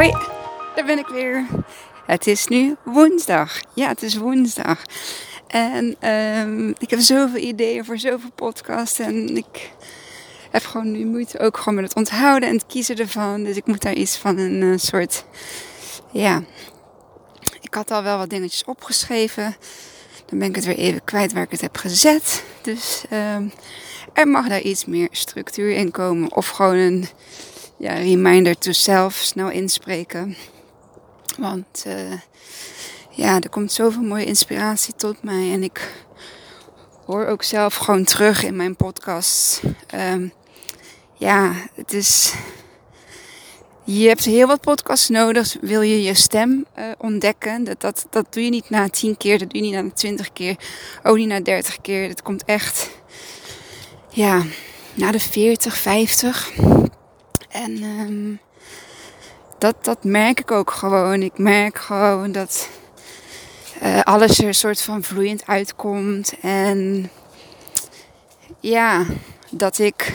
Hoi, daar ben ik weer. Het is nu woensdag. Ja, het is woensdag. En ehm, ik heb zoveel ideeën voor zoveel podcasts. En ik heb gewoon nu moeite ook gewoon met het onthouden en het kiezen ervan. Dus ik moet daar iets van een uh, soort. Ja. Ik had al wel wat dingetjes opgeschreven. Dan ben ik het weer even kwijt waar ik het heb gezet. Dus ehm, er mag daar iets meer structuur in komen. Of gewoon een ja, reminder to self snel inspreken. Want uh, ja, er komt zoveel mooie inspiratie tot mij. En ik hoor ook zelf gewoon terug in mijn podcast. Um, ja, het is. Je hebt heel wat podcasts nodig. Wil je je stem uh, ontdekken? Dat, dat, dat doe je niet na tien keer, dat doe je niet na twintig keer, ook niet na dertig keer. Dat komt echt, ja, na de 40, 50. En um, dat, dat merk ik ook gewoon. Ik merk gewoon dat uh, alles er een soort van vloeiend uitkomt. En ja, dat ik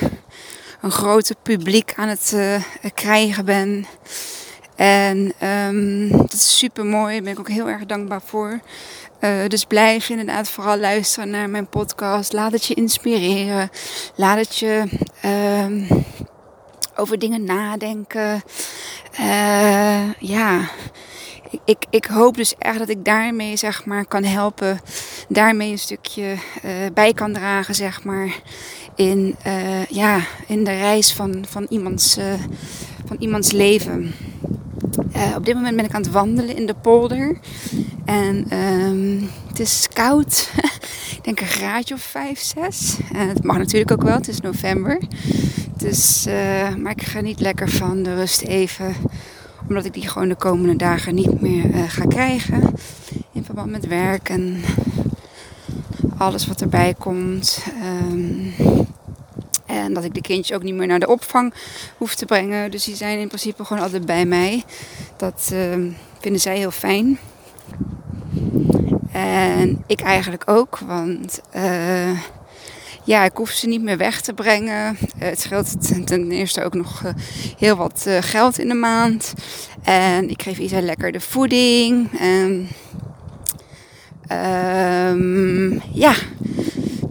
een groter publiek aan het uh, krijgen ben. En um, dat is super mooi. Daar ben ik ook heel erg dankbaar voor. Uh, dus blijf inderdaad vooral luisteren naar mijn podcast. Laat het je inspireren. Laat het je um, over dingen nadenken. Uh, ja, ik, ik, hoop dus echt dat ik daarmee zeg maar kan helpen. Daarmee een stukje uh, bij kan dragen, zeg maar. In, uh, ja, in de reis van, van, iemands, van iemands leven. Op dit moment ben ik aan het wandelen in de polder. En um, het is koud. ik denk een graadje of 5, 6. En het mag natuurlijk ook wel, het is november. Dus, uh, maar ik geniet lekker van de rust even. Omdat ik die gewoon de komende dagen niet meer uh, ga krijgen. In verband met werk en alles wat erbij komt. Um, en dat ik de kindjes ook niet meer naar de opvang hoef te brengen. Dus die zijn in principe gewoon altijd bij mij. Dat uh, vinden zij heel fijn. En ik eigenlijk ook, want uh, ja, ik hoef ze niet meer weg te brengen. Uh, het scheelt ten eerste ook nog uh, heel wat geld in de maand. En ik geef Isa lekker de voeding. En um, ja,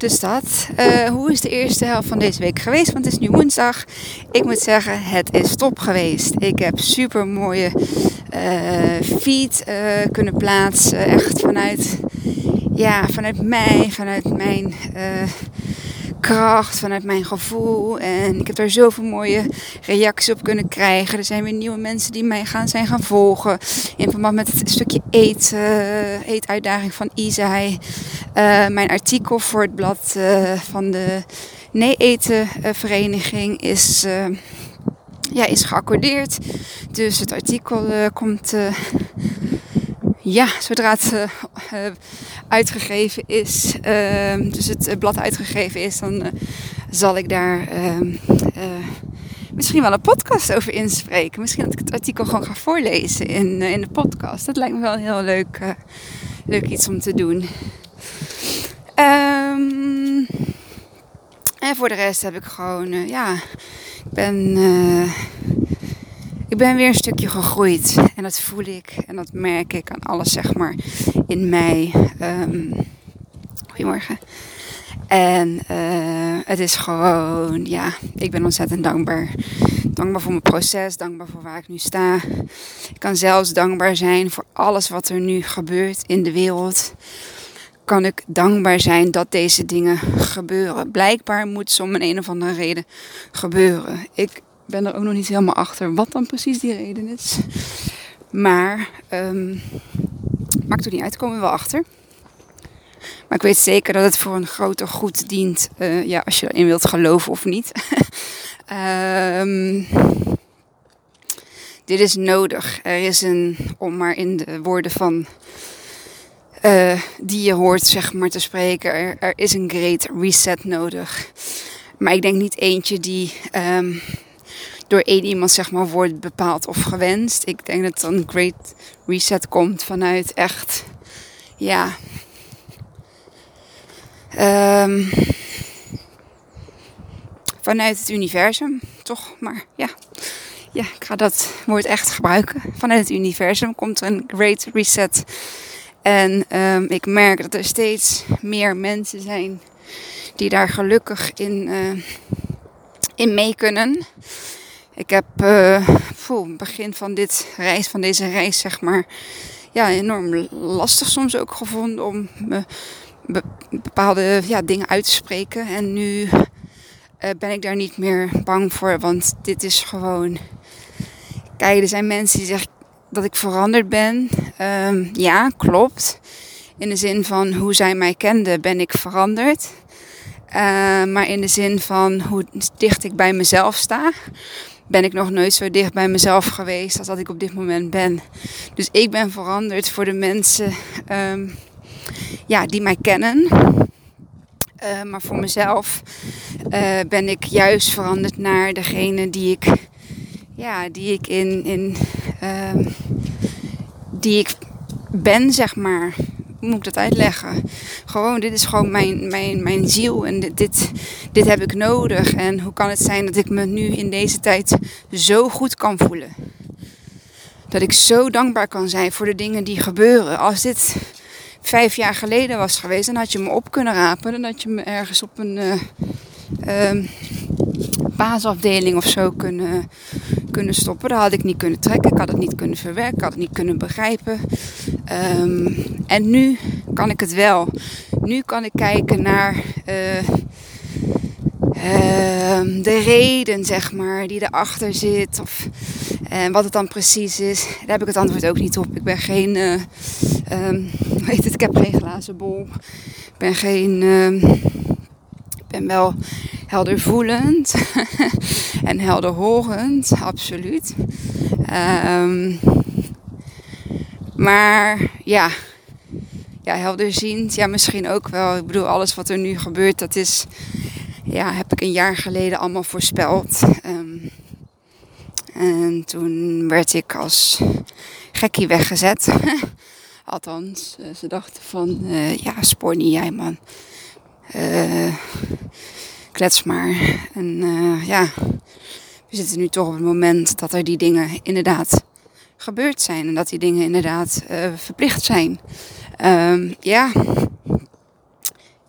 dus dat. hoe is de eerste helft van deze week geweest? Want het is nu woensdag. Ik moet zeggen, het is top geweest. Ik heb super mooie feed kunnen plaatsen. Echt vanuit ja, vanuit mij, vanuit mijn uh, kracht, vanuit mijn gevoel. En ik heb daar zoveel mooie reacties op kunnen krijgen. Er zijn weer nieuwe mensen die mij gaan, zijn gaan volgen. In verband met het stukje eten, eetuitdaging van Isai. Uh, mijn artikel voor het blad uh, van de Nee Eten Vereniging is ja, is geaccordeerd. Dus het artikel komt ja, zodra het uh, uitgegeven is, ehm, dus het blad uitgegeven is, dan zal ik daar ehm, misschien wel een podcast over inspreken. Misschien dat ik het artikel gewoon ga voorlezen in, in de podcast. Dat lijkt me wel een heel leuk, leuk iets om te doen. Um, en voor de rest heb ik gewoon, ja, ik ben ik ben weer een stukje gegroeid. En dat voel ik en dat merk ik aan alles, zeg maar, in mij. Um, goedemorgen. En uh, het is gewoon, ja, ik ben ontzettend dankbaar. Dankbaar voor mijn proces, dankbaar voor waar ik nu sta. Ik kan zelfs dankbaar zijn voor alles wat er nu gebeurt in de wereld. Kan ik dankbaar zijn dat deze dingen gebeuren. Blijkbaar moet ze om een, een of andere reden gebeuren. Ik ben er ook nog niet helemaal achter wat dan precies die reden is. Maar um, maakt er niet uit, komen we wel achter. Maar ik weet zeker dat het voor een groter goed dient. Uh, ja, als je erin wilt geloven of niet. um, dit is nodig. Er is een, om maar in de woorden van uh, die je hoort, zeg maar, te spreken. Er, is een great reset nodig. Maar ik denk niet eentje die um, door één iemand zeg maar wordt bepaald of gewenst. Ik denk dat een great reset komt vanuit echt, ja, um, vanuit het universum, toch? Maar ja, ja, ik ga dat woord echt gebruiken. Vanuit het universum komt een great reset. En ehm, ik merk dat er steeds meer mensen zijn die daar gelukkig in, uh, in mee kunnen. Ik heb uh, het begin van dit reis, van deze reis, zeg maar, ja, enorm lastig soms ook gevonden om bepaalde ja, dingen uit te spreken. En nu uh, ben ik daar niet meer bang voor, want dit is gewoon. Kijk, er zijn mensen die zeggen dat ik veranderd ben. Um, ja, klopt. In de zin van hoe zij mij kenden, ben ik veranderd. Uh, maar in de zin van hoe dicht ik bij mezelf sta, ben ik nog nooit zo dicht bij mezelf geweest als dat ik op dit moment ben. Dus ik ben veranderd voor de mensen um, ja, die mij kennen. Uh, maar voor mezelf uh, ben ik juist veranderd naar degene die ik, ja, die ik in, in uh, die ik ben, zeg maar. Moet ik dat uitleggen? Gewoon, dit is gewoon mijn, mijn, mijn ziel en dit, dit, dit heb ik nodig. En hoe kan het zijn dat ik me nu in deze tijd zo goed kan voelen? Dat ik zo dankbaar kan zijn voor de dingen die gebeuren. Als dit vijf jaar geleden was geweest, dan had je me op kunnen rapen. Dan had je me ergens op een uh, uh, paasafdeling of zo kunnen, kunnen stoppen. Dat had ik niet kunnen trekken, ik had het niet kunnen verwerken, ik had het niet kunnen begrijpen. Um, en nu kan ik het wel. Nu kan ik kijken naar uh, uh, de reden, zeg maar, die erachter zit. Of uh, wat het dan precies is. Daar heb ik het antwoord ook niet op. Ik ben geen, um, weet het, ik heb geen glazen bol. Ik ben geen, ik ben wel heldervoelend en helderhorend, absoluut. Um, maar ja, ja, helderziend, ja, misschien ook wel. Ik bedoel, alles wat er nu gebeurt, dat is, ja, heb ik een jaar geleden allemaal voorspeld. Um, en toen werd ik als gekkie weggezet. Althans, eh, ze dachten van, uh, ja, spoor niet jij man. Uh, klets maar. En uh, ja, we zitten nu toch op het moment dat er die dingen inderdaad gebeurd zijn. En dat die dingen inderdaad uh, verplicht zijn. Um, ja,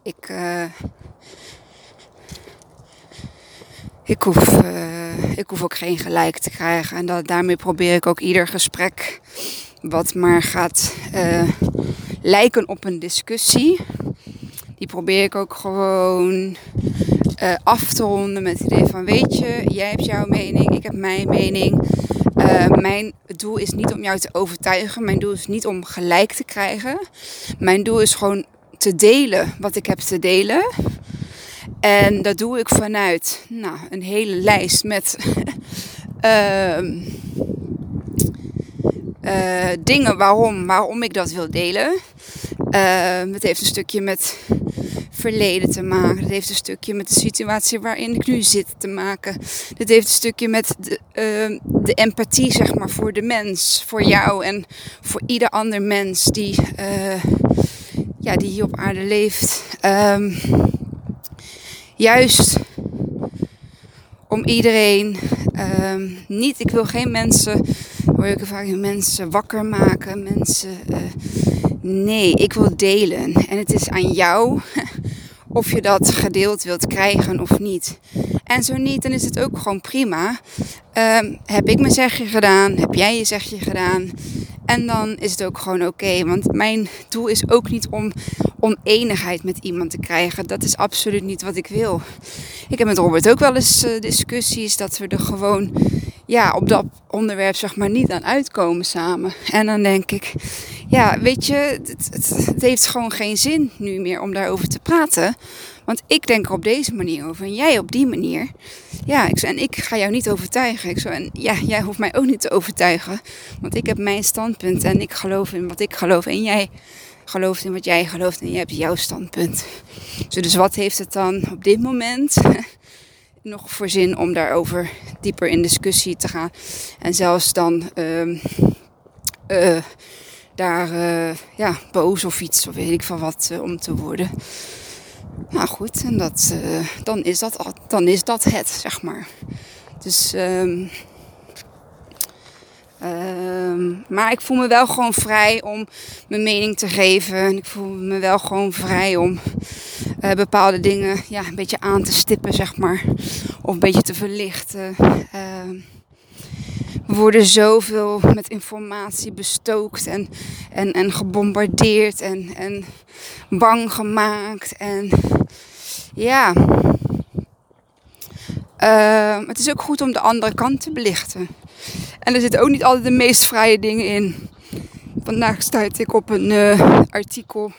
ik, uh, ik, hoef, ik hoef ook geen gelijk te krijgen. En dat, daarmee probeer ik ook ieder gesprek wat maar gaat lijken op een discussie. Die probeer ik ook gewoon uh, af te ronden met het idee van weet je, jij hebt jouw mening, ik heb mijn mening. Uh, mijn doel is niet om jou te overtuigen. Mijn doel is niet om gelijk te krijgen. Mijn doel is gewoon te delen wat ik heb te delen. En dat doe ik vanuit nou, een hele lijst met uh, dingen waarom, waarom ik dat wil delen. Het heeft een stukje met verleden te maken. Het heeft een stukje met de situatie waarin ik nu zit te maken. Dit heeft een stukje met de, uh, de empathie, zeg maar, voor de mens, voor jou en voor ieder ander mens die, uh, ja, die hier op aarde leeft. Um, juist om iedereen, niet, ik wil geen mensen, hoor ik vaak, mensen wakker maken, mensen. Uh, nee, ik wil delen. En het is aan jou of je dat gedeeld wilt krijgen of niet. En zo niet, dan is het ook gewoon prima. Um, heb ik mijn zegje gedaan? Heb jij je zegje gedaan? En dan is het ook gewoon oké. Want mijn doel is ook niet om oneenigheid met iemand te krijgen. Dat is absoluut niet wat ik wil. Ik heb met Robert ook wel eens uh, discussies dat we er gewoon ja, op dat onderwerp zeg maar niet aan uitkomen samen. En dan denk ik, ja, weet je, het, het, heeft gewoon geen zin nu meer om daarover te praten. Want ik denk er op deze manier over en jij op die manier. Ja, ik, en ik ga jou niet overtuigen. Ik zo, en ja, jij hoeft mij ook niet te overtuigen. Want ik heb mijn standpunt en ik geloof in wat ik geloof. En jij gelooft in wat jij gelooft en jij hebt jouw standpunt. dus wat heeft het dan op dit moment nog voor zin om daarover dieper in discussie te gaan? En zelfs dan... Uh, daar uh, ja, boos of iets, of weet ik van wat, uh, om te worden. Nou goed, en dat, dan, is dat, dan is dat het, zeg maar. Dus um, Ehm, maar ik voel me wel gewoon vrij om mijn mening te geven. En ik voel me wel gewoon vrij om uh, bepaalde dingen ja, een beetje aan te stippen, zeg maar. Of een beetje te verlichten. Uh, we worden zoveel met informatie bestookt en, en, en gebombardeerd en, en bang gemaakt. En ja, uh, het is ook goed om de andere kant te belichten. En er zitten ook niet altijd de meest vrije dingen in. Vandaag stuit ik op een uh, artikel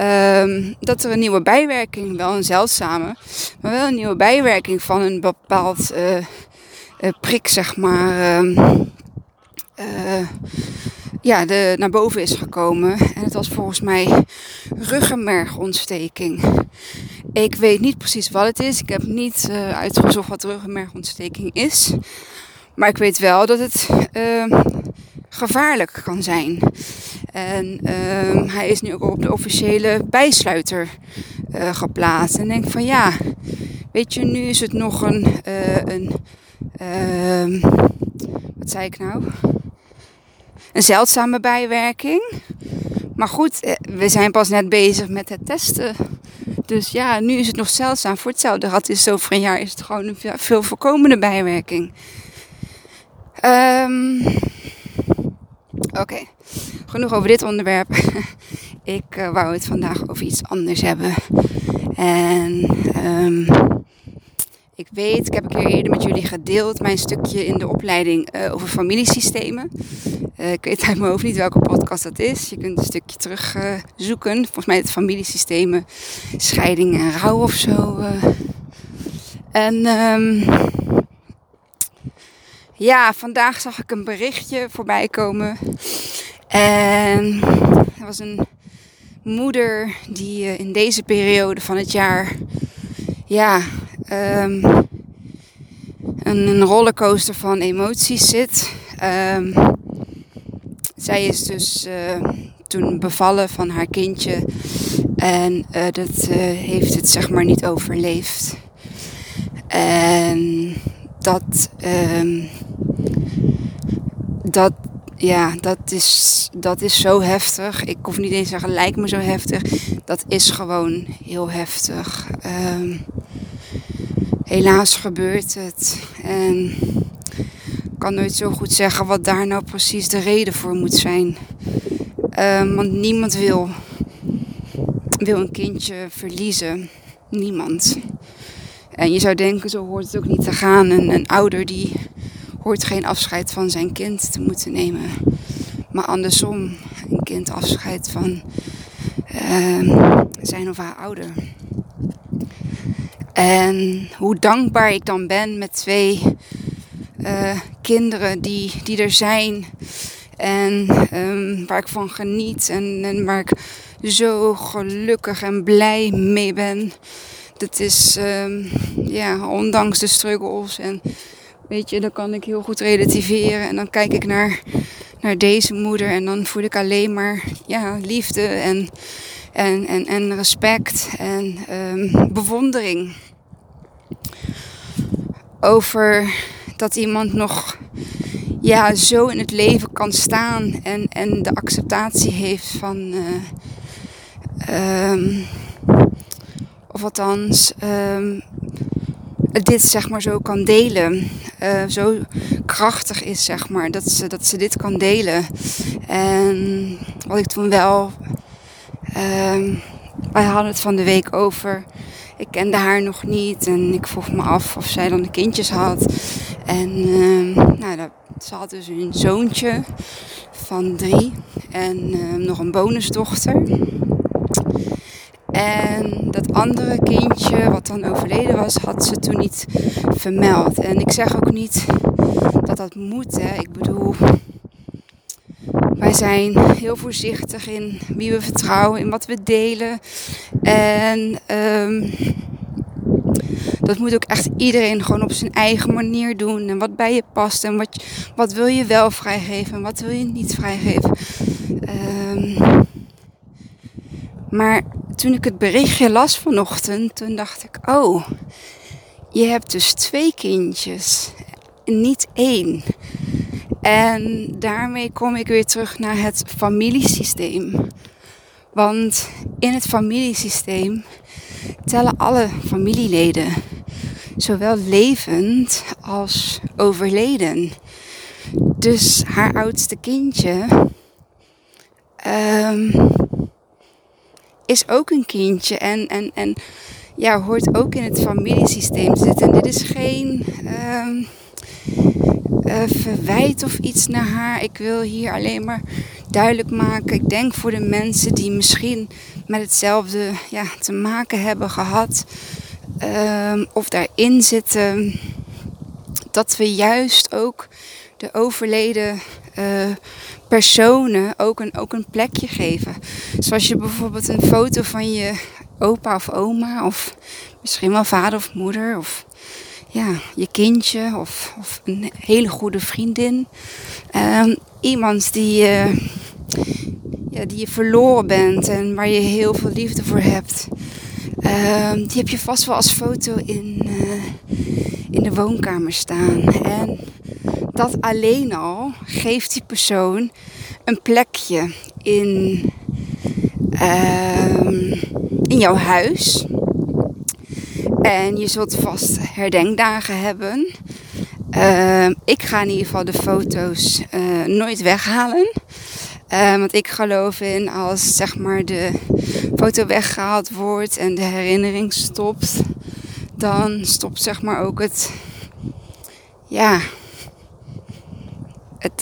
um, dat er een nieuwe bijwerking, wel een zeldzame, maar wel een nieuwe bijwerking van een bepaald uh, prik, zeg maar, uh, ja, de, naar boven is gekomen. En het was volgens mij ruggenmergontsteking. Ik weet niet precies wat het is. Ik heb niet uitgezocht wat ruggenmergontsteking is. Maar ik weet wel dat het uh, gevaarlijk kan zijn. En uh, hij is nu ook op de officiële bijsluiter uh, geplaatst. En denk van ja, weet je, nu is het nog een, uh, een ehm, wat zei ik nou? Een zeldzame bijwerking. Maar goed, eh, we zijn pas net bezig met het testen. Dus ja, nu is het nog zeldzaam. Voor hetzelfde had is over een jaar is het gewoon een veel voorkomende bijwerking. Um, Oké, genoeg over dit onderwerp. ik uh, wou het vandaag over iets anders hebben. En um, ik weet, ik heb een keer eerder met jullie gedeeld mijn stukje in de opleiding uh, over familiesystemen. Uh, ik weet uit mijn hoofd niet welke podcast dat is. Je kunt een stukje terug zoeken. Volgens mij het familiesystemen, scheiding en rouw of zo. En um, ja, vandaag zag ik een berichtje voorbij komen. En er was een moeder die eh, in deze periode van het jaar ja, um, een, een, rollercoaster van emoties zit. Um, zij is dus uh, toen bevallen van haar kindje en uh, dat heeft het zeg maar niet overleefd. En dat um, dat, ja, dat is, dat is zo heftig. Ik hoef niet eens te zeggen, lijkt me zo heftig. Dat is gewoon heel heftig. Um, helaas gebeurt het. En ik kan nooit zo goed zeggen wat daar nou precies de reden voor moet zijn. Um, want niemand wil, wil een kindje verliezen. Niemand. En je zou denken, zo hoort het ook niet te gaan. Een, een ouder die hoort geen afscheid van zijn kind te moeten nemen. Maar andersom, een kind afscheid van uh, zijn of haar ouder. En hoe dankbaar ik dan ben met twee uh, kinderen die, die er zijn. En um, waar ik van geniet en, en, waar ik zo gelukkig en blij mee ben. Dat is, um, ja, ondanks de struggles en Weet je, dan kan ik heel goed relativeren. En dan kijk ik naar, naar deze moeder. En dan voel ik alleen maar ja, liefde en, en, en, en respect en um, bewondering. Over dat iemand nog ja, zo in het leven kan staan. En, en de acceptatie heeft van. Uh, of althans. Um, dit zeg maar zo kan delen. Uh, zo krachtig is, zeg maar, dat ze, dat ze dit kan delen. En wat ik toen wel. Uh, wij hadden het van de week over. Ik kende haar nog niet en ik vroeg me af of zij dan de kindjes had. En uh, nou, dat, ze had dus een zoontje van drie en ehm, nog een bonusdochter. En andere kindje, wat dan overleden was, had ze toen niet vermeld. En ik zeg ook niet dat dat moet. Hè. Ik bedoel, wij zijn heel voorzichtig in wie we vertrouwen, in wat we delen. En um, dat moet ook echt iedereen gewoon op zijn eigen manier doen. En wat bij je past en wat, wat wil je wel vrijgeven en wat wil je niet vrijgeven. Um, maar toen ik het berichtje las vanochtend, toen dacht ik, oh, je hebt dus twee kindjes, niet één. En daarmee kom ik weer terug naar het familiesysteem. Want in het familiesysteem tellen alle familieleden, zowel levend als overleden. Dus haar oudste kindje um, is ook een kindje en, en, en ja, hoort ook in het familiesysteem te zitten. En dit is geen um, uh, verwijt of iets naar haar. Ik wil hier alleen maar duidelijk maken. Ik denk voor de mensen die misschien met hetzelfde ja, te maken hebben gehad. Um, of daarin zitten. Dat we juist ook de overleden uh, personen ook een, ook een plekje geven. Zoals je bijvoorbeeld een foto van je opa of oma, of misschien wel vader of moeder, of ja, je kindje, of, of een hele goede vriendin. Um, iemand die, uh, ja, die je verloren bent en waar je heel veel liefde voor hebt. Uh, die heb je vast wel als foto in, uh, in de woonkamer staan. En dat alleen al geeft die persoon een plekje in, uh, in jouw huis. En je zult vast herdenkdagen hebben. Uh, ik ga in ieder geval de foto's uh, nooit weghalen. Uh, want ik geloof in als zeg maar de foto weggehaald wordt en de herinnering stopt, dan stopt zeg maar ook het, ja,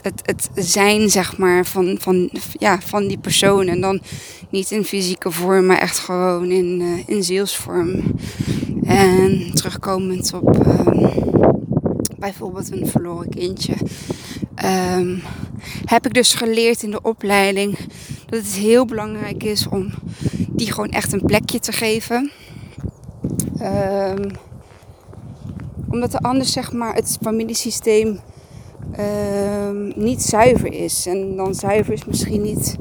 het, het, zijn zeg maar van, van, ja, van die persoon. En dan niet in fysieke vorm, maar echt gewoon in, uh, in zielsvorm. En terugkomend op um, bijvoorbeeld een verloren kindje. Um, heb ik dus geleerd in de opleiding dat het heel belangrijk is om die gewoon echt een plekje te geven. Um, omdat er anders zeg maar het familiesysteem uh, niet zuiver is. En dan zuiver is misschien niet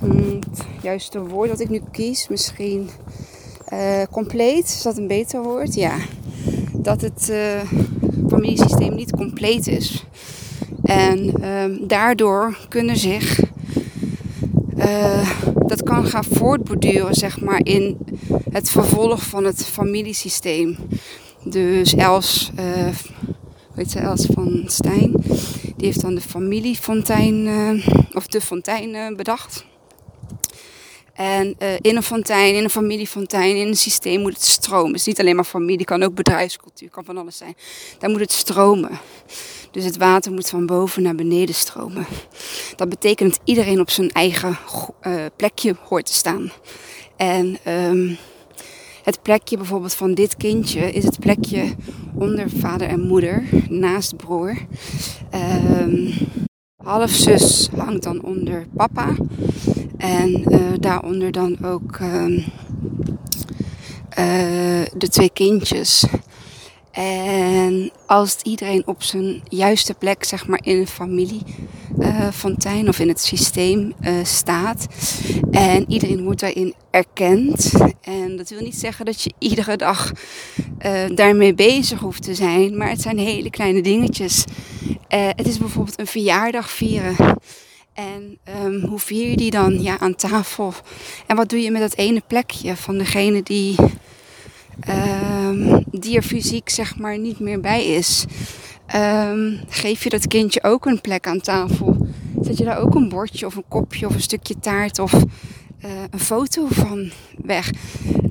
mm, het juiste woord dat ik nu kies. Misschien uh, compleet, is dat een beter woord? Ja. Dat het uh, familiesysteem niet compleet is. En um, daardoor kunnen zich uh, dat kan gaan voortborduren, zeg maar, in het vervolg van het familiesysteem. Dus uh, weet van Stijn, die heeft dan de familiefontein, uh, of de fontein bedacht. En uh, in een fontein, in een familiefontein, in een systeem moet het stromen. Het is niet alleen maar familie, kan ook bedrijfscultuur, kan van alles zijn. Daar moet het stromen. Dus het water moet van boven naar beneden stromen. Dat betekent dat iedereen op zijn eigen plekje hoort te staan. En um, het plekje bijvoorbeeld van dit kindje is het plekje onder vader en moeder, naast broer. Um, halfzus hangt dan onder papa. En uh, daaronder dan ook um, uh, de twee kindjes. En als iedereen op zijn juiste plek, zeg maar in een familiefontein uh, of in het systeem uh, staat. En iedereen wordt daarin erkend. En dat wil niet zeggen dat je iedere dag uh, daarmee bezig hoeft te zijn. Maar het zijn hele kleine dingetjes. het is bijvoorbeeld een verjaardag vieren. En um, hoe vier je die dan? Ja, aan tafel. En wat doe je met dat ene plekje van degene die um, die er fysiek zeg maar niet meer bij is. Um, geef je dat kindje ook een plek aan tafel? Zet je daar ook een bordje of een kopje of een stukje taart of uh, een foto van weg?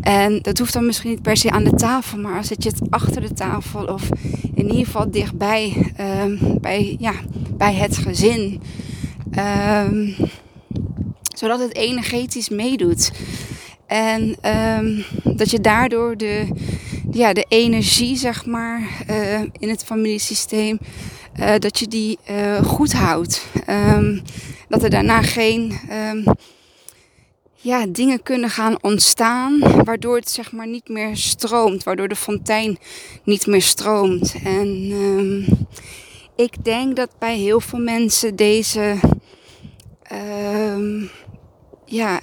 En dat hoeft dan misschien niet per se aan de tafel, maar zet je het achter de tafel of in ieder geval dichtbij um, bij, ja, bij het gezin. zodat het energetisch meedoet. En um, dat je daardoor de, ja, de energie, zeg maar, uh, in het familiesysteem, uh, dat je die uh, goed houdt. Um, dat er daarna geen um, ja, dingen kunnen gaan ontstaan, waardoor het zeg maar niet meer stroomt, waardoor de fontein niet meer stroomt. En ik denk dat bij heel veel mensen deze ja,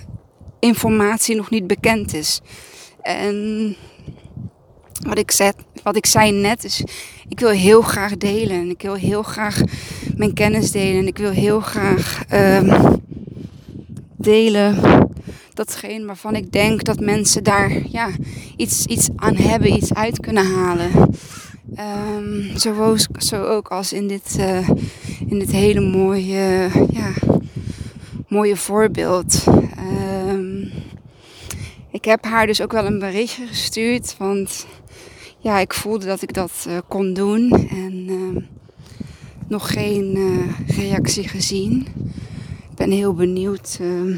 informatie nog niet bekend is. En wat ik, zei, wat ik zei net is, ik wil heel graag delen. En ik wil heel graag mijn kennis delen. En ik wil heel graag ehm, delen datgene waarvan ik denk dat mensen daar ja, iets, iets aan hebben, iets uit kunnen halen. Um, zo, zo, ook als in dit, uh, in dit hele mooie, ja, mooie voorbeeld. Um, ik heb haar dus ook wel een berichtje gestuurd, want ja, ik voelde dat ik dat uh, kon doen en uh, nog geen uh, reactie gezien. Ik ben heel benieuwd ehm,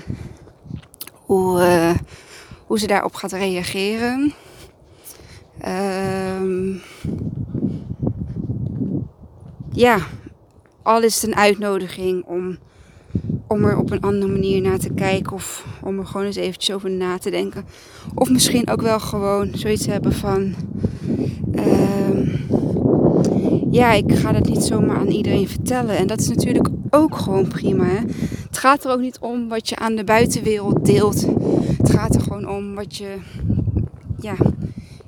hoe, hoe ze daarop gaat reageren. Ja, al is het een uitnodiging om, om er op een andere manier naar te kijken. Of om er gewoon eens eventjes over na te denken. Of misschien ook wel gewoon zoiets hebben van... Uh, ja, ik ga dat niet zomaar aan iedereen vertellen. En dat is natuurlijk ook gewoon prima. Hè? Het gaat er ook niet om wat je aan de buitenwereld deelt. Het gaat er gewoon om wat je ja,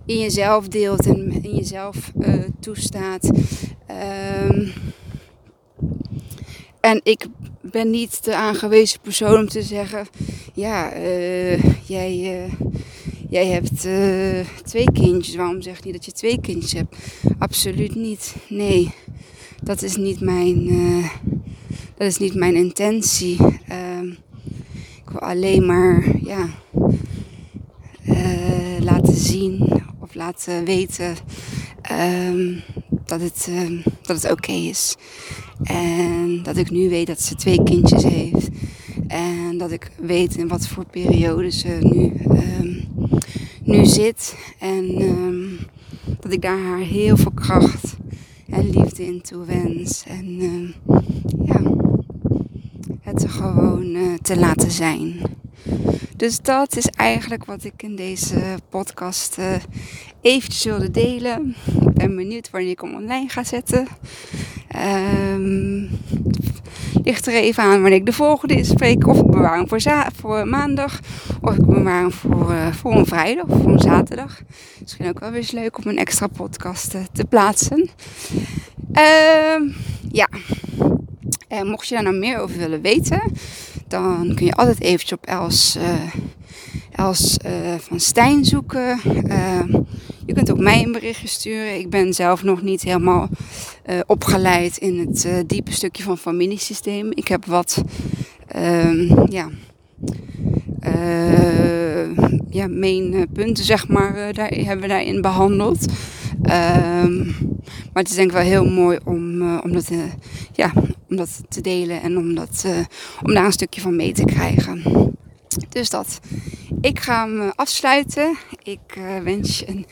in jezelf deelt en in jezelf uh, toestaat. Um, en ik ben niet de aangewezen persoon om te zeggen: Ja, uh, jij, uh, jij hebt uh, twee kindjes. Waarom zeg je niet dat je twee kindjes hebt? Absoluut niet. Nee, dat is niet mijn, dat is niet mijn intentie. Ehm, ik wil alleen maar ja, laten zien of laten weten um, dat het, uh, dat het oké is. En dat ik nu weet dat ze twee kindjes heeft. En dat ik weet in wat voor periode ze nu, um, nu zit. En um, dat ik daar haar heel veel kracht en liefde in toe wens. En ja, het gewoon uh, te laten zijn. Dus dat is eigenlijk wat ik in deze podcast uh, eventjes wilde delen. Ben benieuwd wanneer ik hem online ga zetten. Um, ligt er even aan wanneer ik de volgende inspreek. Of ik bewaar hem voor, voor maandag. Of ik bewaar hem voor, uh, voor een vrijdag of voor een zaterdag. Misschien ook wel weer eens leuk om een extra podcast uh, te plaatsen. Uh, ja. En mocht je daar nou meer over willen weten, dan kun je altijd eventjes op Els, uh, Els van Stijn zoeken. Uh, je kunt ook mij een berichtje sturen. Ik ben zelf nog niet helemaal opgeleid in het diepe stukje van familiesysteem. Ik heb wat, ehm, ja, ja, main punten, zeg maar, daar, hebben we daarin behandeld. Um, maar het is denk ik wel heel mooi om, uh, om, dat, uh, ja, om dat te delen en om, dat, uh, om daar een stukje van mee te krijgen. Dus dat. Ik ga hem afsluiten. Ik wens je een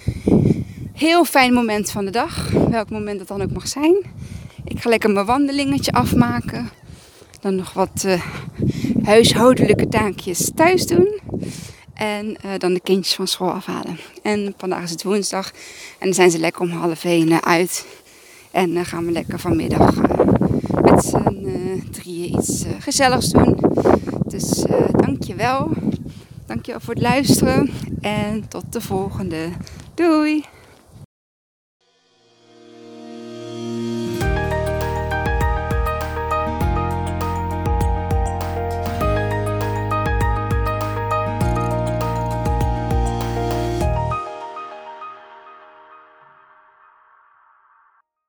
heel fijn moment van de dag. Welk moment dat dan ook mag zijn. Ik ga lekker mijn wandelingetje afmaken. Dan nog wat huishoudelijke taakjes thuis doen. En dan de kindjes van school afhalen. En vandaag is het woensdag. En dan zijn ze lekker om half één uit. En dan gaan we lekker vanmiddag met z'n drieën iets gezelligs doen. Dus dankjewel. Dankjewel voor het luisteren. En tot de volgende. Doei!